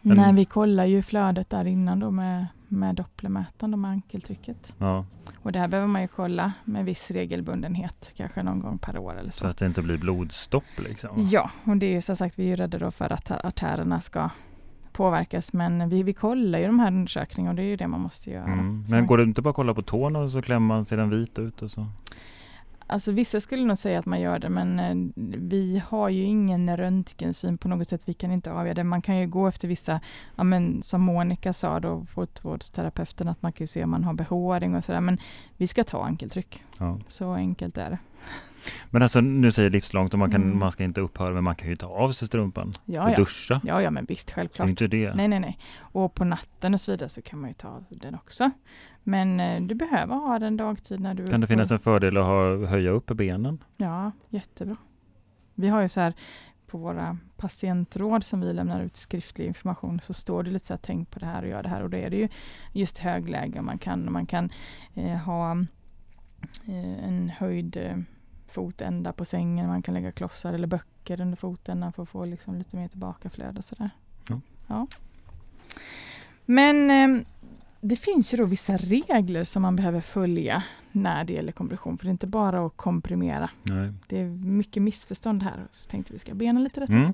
Men- Nej, vi kollar ju flödet där innan då med, med dopplermätaren med ankeltrycket. Ja, Och det här behöver man ju kolla med viss regelbundenhet, kanske någon gång per år eller så. så att det inte blir blodstopp liksom? Ja, och det är ju som sagt, vi är rädda då för att artärerna ska påverkas, men vi, vi kollar ju de här undersökningarna och det är ju det man måste göra. Mm. Men går det inte bara att kolla på tårna och så klämmer man, ser den vit ut och så? Alltså vissa skulle nog säga att man gör det, men eh, vi har ju ingen röntgensyn på något sätt. Vi kan inte avgöra det. Man kan ju gå efter vissa, ja, men som Monica sa då, fotvårdsterapeuten, att man kan se om man har behåring och sådär. Men vi ska ta ankeltryck. Ja. Så enkelt är det. Men alltså nu säger livslångt och man, kan, Mm. man ska inte upphöra, men man kan ju ta av sig strumpan Ja, och ja. duscha. Ja, ja, men visst, Det är självklart. inte det. Nej, nej, nej. Och på natten och så vidare så kan man ju ta av den också. Men eh, du behöver ha den dagtid när du... Kan det finnas en fördel att ha, höja upp benen? Ja, jättebra. Vi har ju så här på våra patientråd som vi lämnar ut skriftlig information så står det lite så här tänk på det här och gör det här och då är det ju just högläge man kan man kan eh, ha eh, en höjd eh, fotända på sängen, man kan lägga klossar eller böcker under fotändan för att få liksom lite mer tillbakaflöde sådär. Ja. Ja. Men eh, det finns ju då vissa regler som man behöver följa när det gäller kompression. För det är inte bara att komprimera. Nej. Det är mycket missförstånd här. Så tänkte vi ska bena lite rätt. Mm.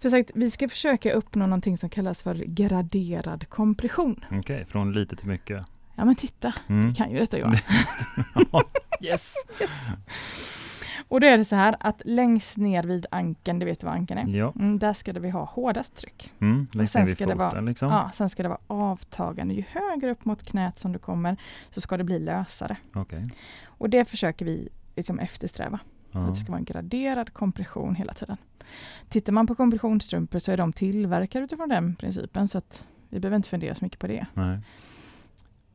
För sagt, vi ska försöka uppnå någonting som kallas för graderad kompression. Okej, från lite till mycket. Ja men titta, Mm. du kan ju detta Johan. [laughs] yes! Och då är det så här att längst ner vid ankeln, det vet du vad ankeln är? Ja, Mm, där ska det vi ha hårdast tryck. mm. längst sen ner vid ska det foten vara- liksom. Ja, sen ska det vara avtagande. Ju högre upp mot knät som du kommer så ska det bli lösare. Okej. Och det försöker vi liksom eftersträva. Ja. Att det ska vara en graderad kompression hela tiden. Tittar man på kompressionsstrumpor så är de tillverkade utifrån den principen så att vi behöver inte fundera så mycket på det. Nej.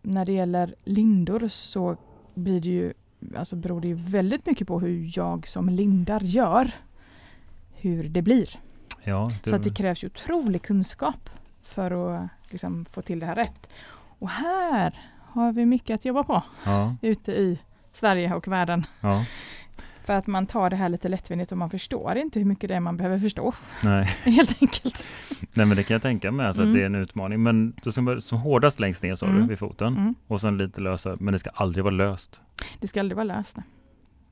När det gäller lindor så blir det ju, alltså beror det ju väldigt mycket på hur jag som lindar gör hur det blir. Ja, det, Så att det krävs otrolig kunskap för att liksom, få till det här rätt. Och här har vi mycket att jobba på ja, ute i Sverige och världen. ja, För att man tar det här lite lättvindigt och man förstår inte hur mycket det är man behöver förstå. nej. [laughs] Helt enkelt. nej, men det kan jag tänka mig, alltså, Mm. att det är en utmaning. Men då ska man, som hårdast längst ner sa Mm. du, vid foten. Mm. Och sen lite lösa, men det ska aldrig vara löst. Det ska aldrig vara löst. nej.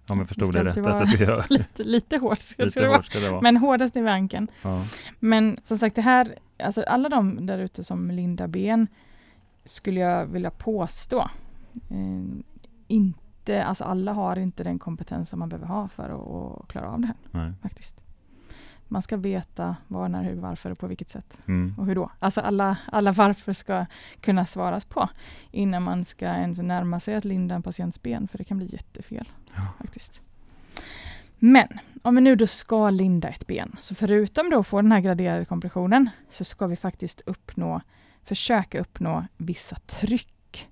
Om jag förstod ska det rätt, att det ska [laughs] göra. Lite, lite hårt ska, Lite det hårt ska det vara. Men hårdast är vid ankeln. ja. Men som sagt, det här, alltså alla de där ute som lindar ben skulle jag vilja påstå. Eh, inte, alltså alla har inte den kompetens som man behöver ha för att, att klara av det här Nej. faktiskt. Man ska veta var, när, hur, varför och på vilket sätt. Mm. Och hur då? Alltså alla, alla varför ska kunna svaras på innan man ska ens närma sig att linda en patients ben, för det kan bli jättefel. Ja. faktiskt. Men om vi nu då ska linda ett ben, så förutom då att få den här graderade kompressionen, så ska vi faktiskt uppnå, försöka uppnå vissa tryck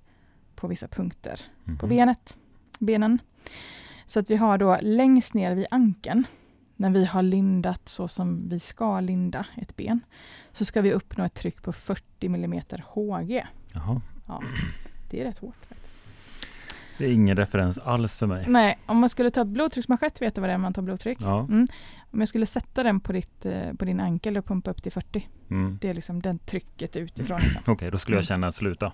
på vissa punkter på Mhm. benet, benen. Så att vi har då längst ner vid ankeln, när vi har lindat så som vi ska linda ett ben, så ska vi uppnå ett tryck på 40 mm HG. Jaha. Ja, det är rätt hårt. Faktiskt. Det är ingen referens alls för mig. Nej, om man skulle ta ett blodtrycksmanschett, vet du vad det är man tar blodtryck? Ja. Mm. Om jag skulle sätta den på, ditt, eh, på din ankel och pumpa upp till 40, Mm. det är liksom den trycket utifrån. [clears throat] Liksom. Okej, då skulle jag Mm. känna sluta.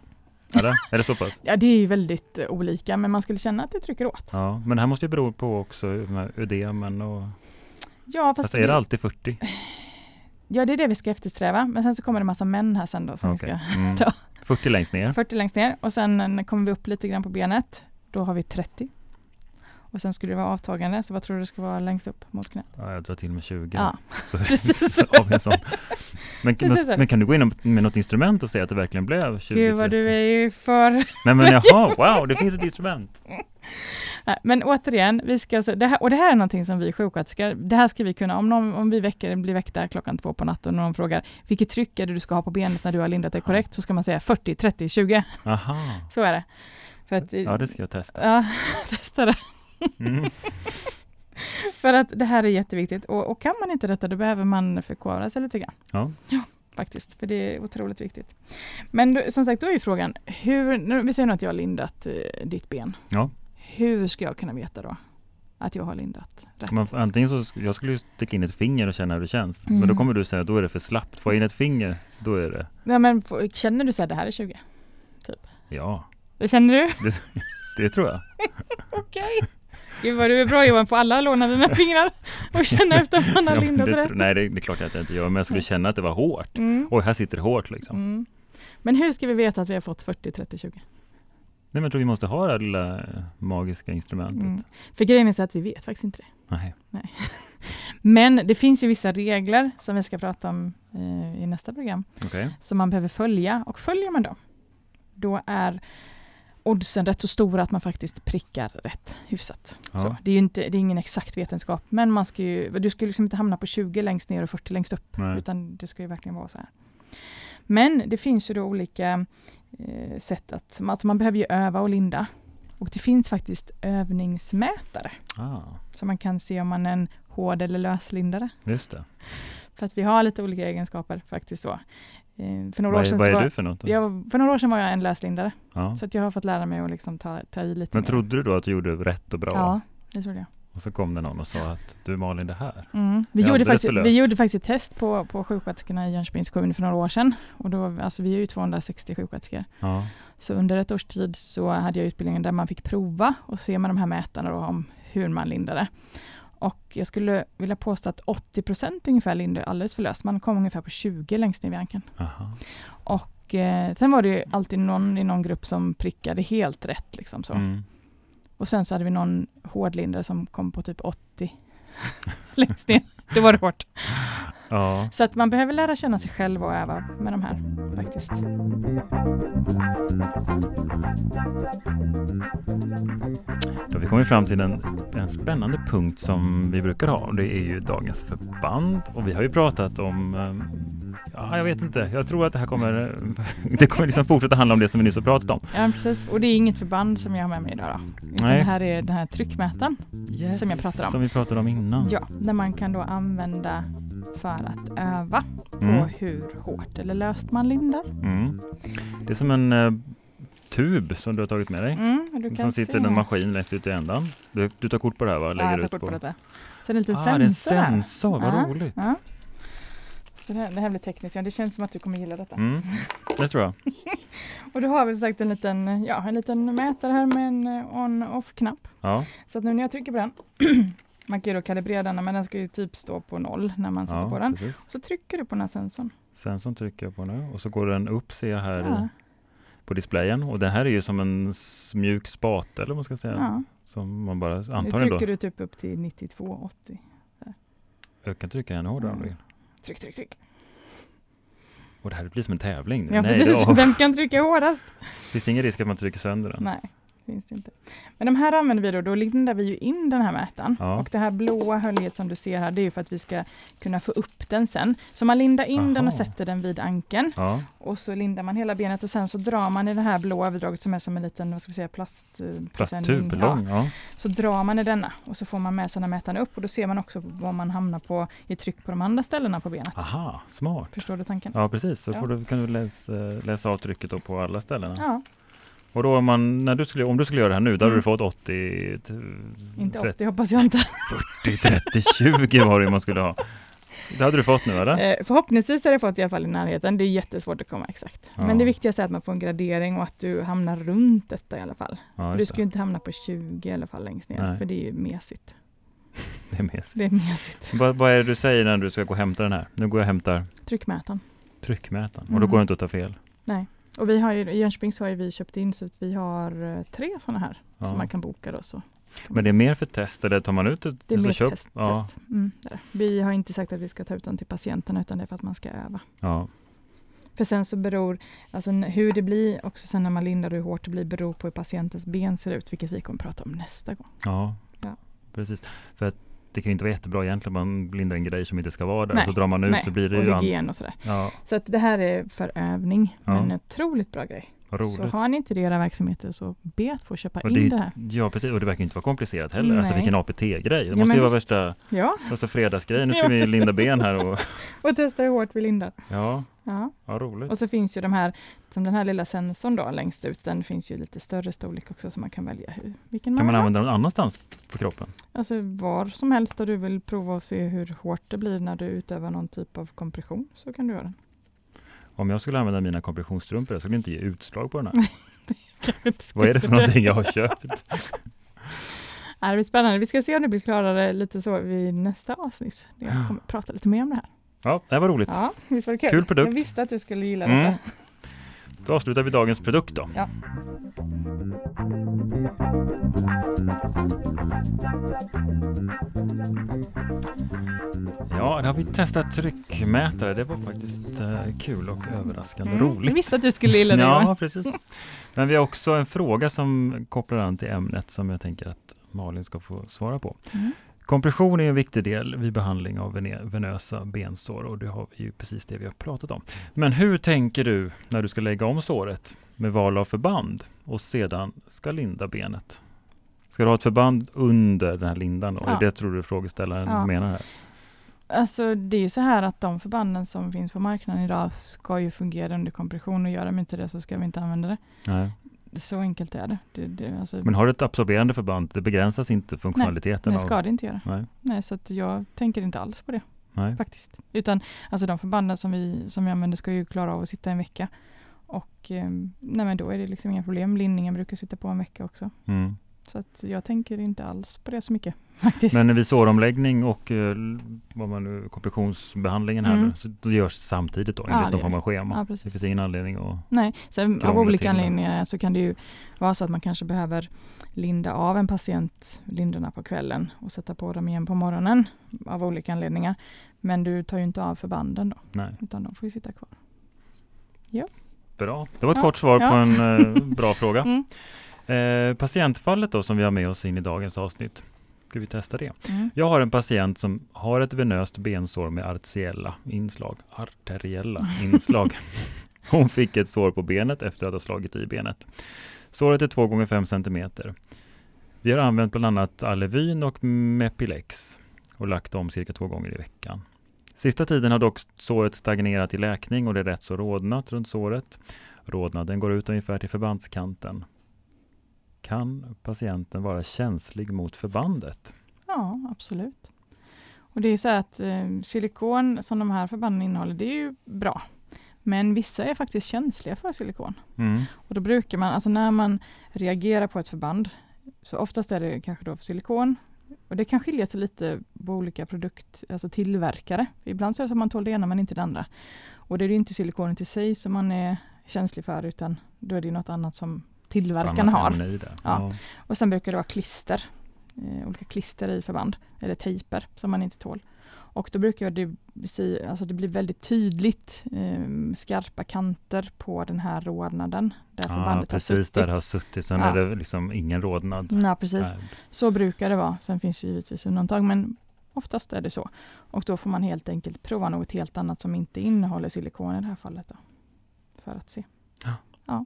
Eller? Är det så pass? Ja, det är ju väldigt eh, olika, men man skulle känna att det trycker åt. Ja, men det här måste ju bero på också ödemen och... Ja, fast Alltså är det alltid 40? Ja, det är det vi ska eftersträva. Men sen så kommer det massa män här sen då som Okej. vi Mm. [laughs] ta. 40 längst ner? ska 40 längst ner och sen när kommer vi upp lite grann på benet. Då har vi 30. Och sen skulle det vara avtagande, så vad tror du det ska vara längst upp mot knät? Ja, jag drar till med 20. Ja, [laughs] [laughs] precis. Men, Precis men, kan du gå in med något instrument och säga att det verkligen blev 20? gud vad 30? du är ju för... Nej men jaha, wow, det finns ett instrument! [laughs] Nej, men återigen, vi ska, alltså- det här, och det här är någonting som vi sjuksköterskor, det här ska vi kunna, om, någon, om vi väcker, blir väckta klockan två på natten och någon frågar vilket tryck är det du ska ha på benet när du har lindat det korrekt, så ska man säga 40, 30, 20. Aha, Så är det. Att, ja det ska jag testa. Ja, testa det. Mm. [laughs] För att det här är jätteviktigt och, och kan man inte detta då behöver man förkovra sig lite grann. Ja. Faktiskt, för det är otroligt viktigt. Men då, som sagt, då är ju frågan, hur, nu, vi säger nu att jag har lindat eh, ditt ben. Ja. Hur ska jag kunna veta då att jag har lindat rätt? Man, antingen så, jag skulle ju sticka in ett finger och känna hur det känns. Men Mm. då kommer du säga, då är det för slappt. Får jag in ett finger, då är det, Ja, men känner du så här, det här är 20? ja, Det känner du? det tror jag. [laughs] Okej. Gud vad du är bra Johan på alla låna dina fingrar och känna efter om man har lindat rätt. nej, det, det är klart att jag inte gör, men jag skulle känna att det var hårt. Mm. Oj, här sitter det hårt liksom. Mm. Men hur ska vi veta att vi har fått 40, 30, 20? Nej, men jag tror vi måste ha det här lilla eh, magiska instrumentet. Mm. För grejen är så att vi vet faktiskt inte det. Nej. [laughs] Men det finns ju vissa regler som vi ska prata om eh, i nästa program Okej. som man behöver följa och följer man dem då är oddsen rätt så stora att man faktiskt prickar rätt hyfsat. Ja. Så, det är inte, det är ingen exakt vetenskap men man ska ju, du ska liksom inte hamna på 20 längst ner och 40 längst upp Nej. utan det ska ju verkligen vara så här. Men det finns ju då olika eh, sätt att, alltså man behöver ju öva och linda och det finns faktiskt övningsmätare Ah, så man kan se om man är en hård eller löslindare. just det. För att vi har lite olika egenskaper faktiskt så. Eh, för, några år Vad är, sedan vad är var, du för något? då? jag, för några år sedan var jag en löslindare. ja. Så att jag har fått lära mig att liksom ta, ta i lite Men mer. trodde du då att du gjorde rätt och bra? Ja, det trodde jag. Och så kom det någon och sa att du Malin det här. Mm. Vi, Det gjorde faktiskt, vi gjorde faktiskt ett test på, på sjuksköterskorna i Jönköpings kommun för några år sedan. Och då, alltså vi är ju 260 sjuksköterskor. Ja. Så under ett års tid så hade jag utbildningen där man fick prova och se med de här mätarna då om hur man lindade. Och jag skulle vilja påstå att 80 procent ungefär lindade alldeles för löst. Man kom ungefär på 20 längst ner vid ankeln. Och eh, sen var det ju alltid någon i någon grupp som prickade helt rätt. Liksom så. Mm. Och sen så hade vi någon hårdlindare som kom på typ 80 [laughs] längst ner. Det var det hårt. Ja. Så att man behöver lära känna sig själv och öva med de här faktiskt. Då har vi kommit fram till en, en spännande punkt som vi brukar ha. Det är ju dagens förband. Och vi har ju pratat om, ehm, ja jag vet inte, jag tror att det här kommer, [laughs] det kommer liksom fortsätta handla om det som vi nyss har pratat om. Ja precis, och det är inget förband som jag har med mig idag då. Nej. det här är den här tryckmätaren. Yes. Som jag pratade om. Som vi pratade om innan. Ja, där man kan då använda för att öva på Mm. hur hårt eller löst man lindar. Mm. Det är som en eh, tub som du har tagit med dig. Mm, Som sitter se en maskin längst ut i ändan. Du, du tar kort på det här va? Ja, Lägger jag tar ut kort på. på detta. Så en liten ah, det är en sensor sensor, vad Ja, roligt. Ja. Så det, här, det här blir tekniskt, ja, det känns som att du kommer gilla detta. Mm. Det tror jag. [laughs] Och då har vi sagt en liten, ja, en liten mätare här med en on-off-knapp. Ja, Så att nu när jag trycker på den, [clears throat] man kan ju då kalibrera den, men den ska ju typ stå på noll när man sätter ja på den. precis. Så trycker du på den här sensorn. Sensorn trycker jag på nu och så går den upp ser jag här Ja, i, på displayen. Och den här är ju som en mjuk spate eller vad man ska säga. ja. Som man bara Nu antagligen då. trycker du typ upp till 92-80. Jag kan trycka ännu hårdare om du vill. Tryck, tryck, tryck. Och det här blir som en tävling. Ja, Nej, precis. Vem kan trycka hårdast? finns det ingen risk att man trycker sönder den? Nej, finns det inte. Men de här använder vi då, då lindar vi ju in den här mätaren. Ja. Och det här blåa höljet som du ser här, det är ju för att vi ska kunna få upp den sen. Så man lindar in den och Aha. sätter den vid ankeln. Ja, Och så lindar man hela benet och sen så drar man i det här blåa överdraget som är som en liten, vad ska vi säga, plast... eh, plasttub, Ja. lång. Ja. Så drar man i denna och så får man med sig den här mätaren upp och då ser man också vad man hamnar på i tryck på de andra ställena på benet. Aha, smart. Förstår du tanken? Ja, precis. Så du, kan du läsa, läsa av trycket på alla ställena. Ja, Och då om, man, när du skulle, om du skulle göra det här nu, då hade Mm. du fått 80, t- inte 30, 80 hoppas jag inte. 40, 30, 20 var det man skulle ha. det hade du fått nu eller? Eh, förhoppningsvis har jag fått i alla fall i närheten. Det är jättesvårt att komma exakt. Ja. Men det viktigaste är att man får en gradering och att du hamnar runt detta i alla fall. Ja, du ska ju inte hamna på 20 i alla fall längst ner, Nej. för det är ju mesigt. [laughs] det är mesigt. Det är mesigt. Vad, vad är det du säger när du ska gå och hämta den här? Nu går jag och hämtar Tryckmätaren. tryckmätaren och då Mm. går det inte att ta fel. Och vi har ju, i Jönköping så har vi köpt in så att vi har eh, tre sådana här Ja. som man kan boka då. Så. Men det är mer för test eller tar man ut ett Det är mer köp- test. Ja, test. Mm. Vi har inte sagt att vi ska ta ut dem till patienterna utan det är för att man ska öva. ja, För sen så beror, alltså hur det blir också sen när man lindar och hur hårt det blir beror på hur patientens ben ser ut, vilket vi kommer prata om nästa gång. ja, Ja. precis. För att det kan ju inte vara jättebra egentligen man lindar en grej som inte ska vara där. Nej, Så drar man ut nej. så blir det Och ju hygien och sådär. Ja, Så att det här är för övning, Ja. men en otroligt bra grej. Så har ni inte det i era verksamheter så be att få köpa Och in det, det här. Ja precis, och det verkar inte vara komplicerat heller. Alltså Nej. vilken APT-grej. Det Ja, måste ju vara visst. värsta Ja, alltså fredagsgrejen. Nu [laughs] ska Ja, vi linda ben här och och testa hur hårt vi lindar. ja, Ja. vad roligt. Och så finns ju de här, som den här lilla sensorn då längst ut, den finns ju lite större storlek också så man kan välja hur, vilken man Kan man vill ha. använda den annanstans på kroppen? Alltså var som helst där du vill prova och se hur hårt det blir när du utövar någon typ av kompression så kan du göra den. Om jag skulle använda mina kompressionsstrumpor, jag skulle inte ge utslag på den här. [laughs] Vad är det för någonting jag har köpt? [laughs] Det blir spännande. Vi ska se om det blir klarare lite så vid nästa avsnitt. Jag Ja. kommer prata lite mer om det här. Ja, det var roligt. Ja, visst var det kul? Kul produkt. Jag visste att du skulle gilla Mm. detta. Då avslutar vi dagens produkt då. Ja. Ja, då har vi testat tryckmätare. Det var faktiskt eh, kul och överraskande Mm. roligt. Jag visste att du skulle gilla det. Ja, precis. Men vi har också en fråga som kopplar an till ämnet som jag tänker att Malin ska få svara på. Mm. Kompression är en viktig del vid behandling av venösa bensår och det har vi ju precis det vi har pratat om. Men hur tänker du när du ska lägga om såret med val av förband och sedan ska linda benet? Ska du ha ett förband under den här lindan då? Ja. Det tror du frågeställaren Ja. menar här? Alltså det är ju så här att de förbanden som finns på marknaden idag ska ju fungera under kompression och gör de inte det så ska vi inte använda det. Nej. Så enkelt är det. det, det alltså, Men har du ett absorberande förband, det begränsas inte funktionaliteten det av... ska det inte göra. Nej. Nej, så att jag tänker inte alls på det Nej. faktiskt. Utan alltså de förbanden som vi, som vi använder ska ju klara av att sitta en vecka. Och eh, nej, men då är det liksom inga problem. Lindningen brukar sitta på en vecka också. Mm. Så att jag tänker inte alls på det så mycket [laughs] faktiskt. Men vid såromläggning och eh, vad man nu, kompressionsbehandlingen här, Mm. nu, så det görs samtidigt då Ja, enligt någon gör form av schema. Ja, det finns ingen anledning att... Nej, sen av olika anledningar så kan det ju vara så att man kanske behöver linda av en patient lindorna på kvällen och sätta på dem igen på morgonen av olika anledningar. Men du tar ju inte av förbanden då, Nej, utan de får ju sitta kvar. bra. Det var ett Ja, kort svar ja. på en eh, bra fråga. [laughs] Mm. Eh, patientfallet då som vi har med oss in i dagens avsnitt. Ska vi testa det? Mm. Jag har en patient som har ett venöst bensår med arteriella inslag. Arteriella [laughs] inslag. Hon fick ett sår på benet efter att ha slagit i benet. Såret är 2 gånger 5 cm. Vi har använt bland annat Alevyn och Mepilex och lagt om cirka två gånger i veckan. Sista tiden har dock såret stagnerat i läkning och det är rätt så rodnat runt såret. Rodnaden går ut ungefär till förbandskanten. Kan patienten vara känslig mot förbandet? Ja, absolut. Och det är så att eh, silikon som de här förbanden innehåller, det är ju bra. Men vissa är faktiskt känsliga för silikon. Mm. Och då brukar man, alltså när man reagerar på ett förband, så oftast är det kanske då för silikon. Och det kan skilja sig lite på olika produkt, alltså tillverkare. Ibland så är det så att man tål det ena men inte det andra. Och det är ju inte silikonet i sig som man är känslig för utan då är det något annat som tillverkaren Annat har. det. Ja. Och sen brukar det vara klister, eh, olika klister i förband, eller tejper som man inte tål. Och då brukar det, bli, alltså det bli väldigt tydligt eh, skarpa kanter på den här rodnaden där Ja, förbandet har precis suttit. där det har suttit. Sen Ja. är det liksom ingen rodnad. Ja, precis. Så brukar det vara. Sen finns det givetvis undantag, men oftast är det så. Och då får man helt enkelt prova något helt annat som inte innehåller silikon i det här fallet. Då, för att se. Ja. ja.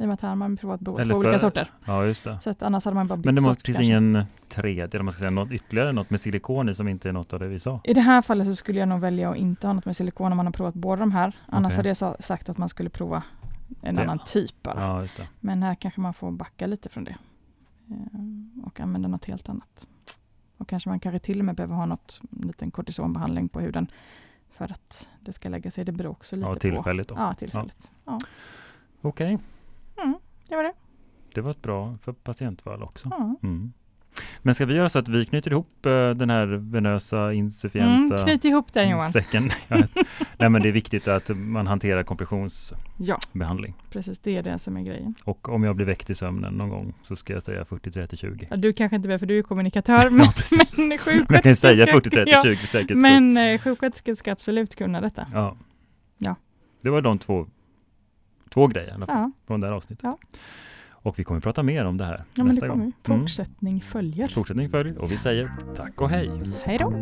I och med att här har man provat två Eller olika sorter. Ja, just det. Så att annars hade man bara bytt Men det sort måste, finns kanske. ingen tredje, eller man ska säga något ytterligare, något med silikon i som inte är något av det vi sa. I det här fallet så skulle jag nog välja att inte ha något med silikon om man har provat båda de här. Annars Okej. hade jag sa- sagt att man skulle prova en Det- annan typ bara. Ja, just det. Men här kanske man får backa lite från det. Eh, Och använda något helt annat. Och kanske man kanske till och med behöver ha något, en liten kortisonbehandling på huden för att det ska lägga sig. Det beror också lite Ja, på. tillfälligt då. Ja, tillfälligt. Ja. Okej, Mm, det var det. det var ett bra för patientfall också. Ja. Mm. Men ska vi göra så att vi knyter ihop eh, den här venösa insufficienza Mm, knyt ihop den Johan. säcken? [laughs] Nej, men det är viktigt att man hanterar kompressionsbehandling. Ja, precis. Det är det som är grejen. Och om jag blir väckt i sömnen någon gång så ska jag säga 40, 30, 20. Ja, du kanske inte behöver, för du är kommunikatör, men, [laughs] Ja, men jag kan säga ska- 40, 30, ja, 20 för säkerhets skull. Men eh, sjuksköterskor ska absolut kunna detta. Ja. Ja. Det var de två, två grejer i alla fall Ja, från det här avsnittet. Ja. Och vi kommer prata mer om det här ja nästa det gång. Mm. Fortsättning följer. Fortsättning följer och vi säger tack och hej. Hej då!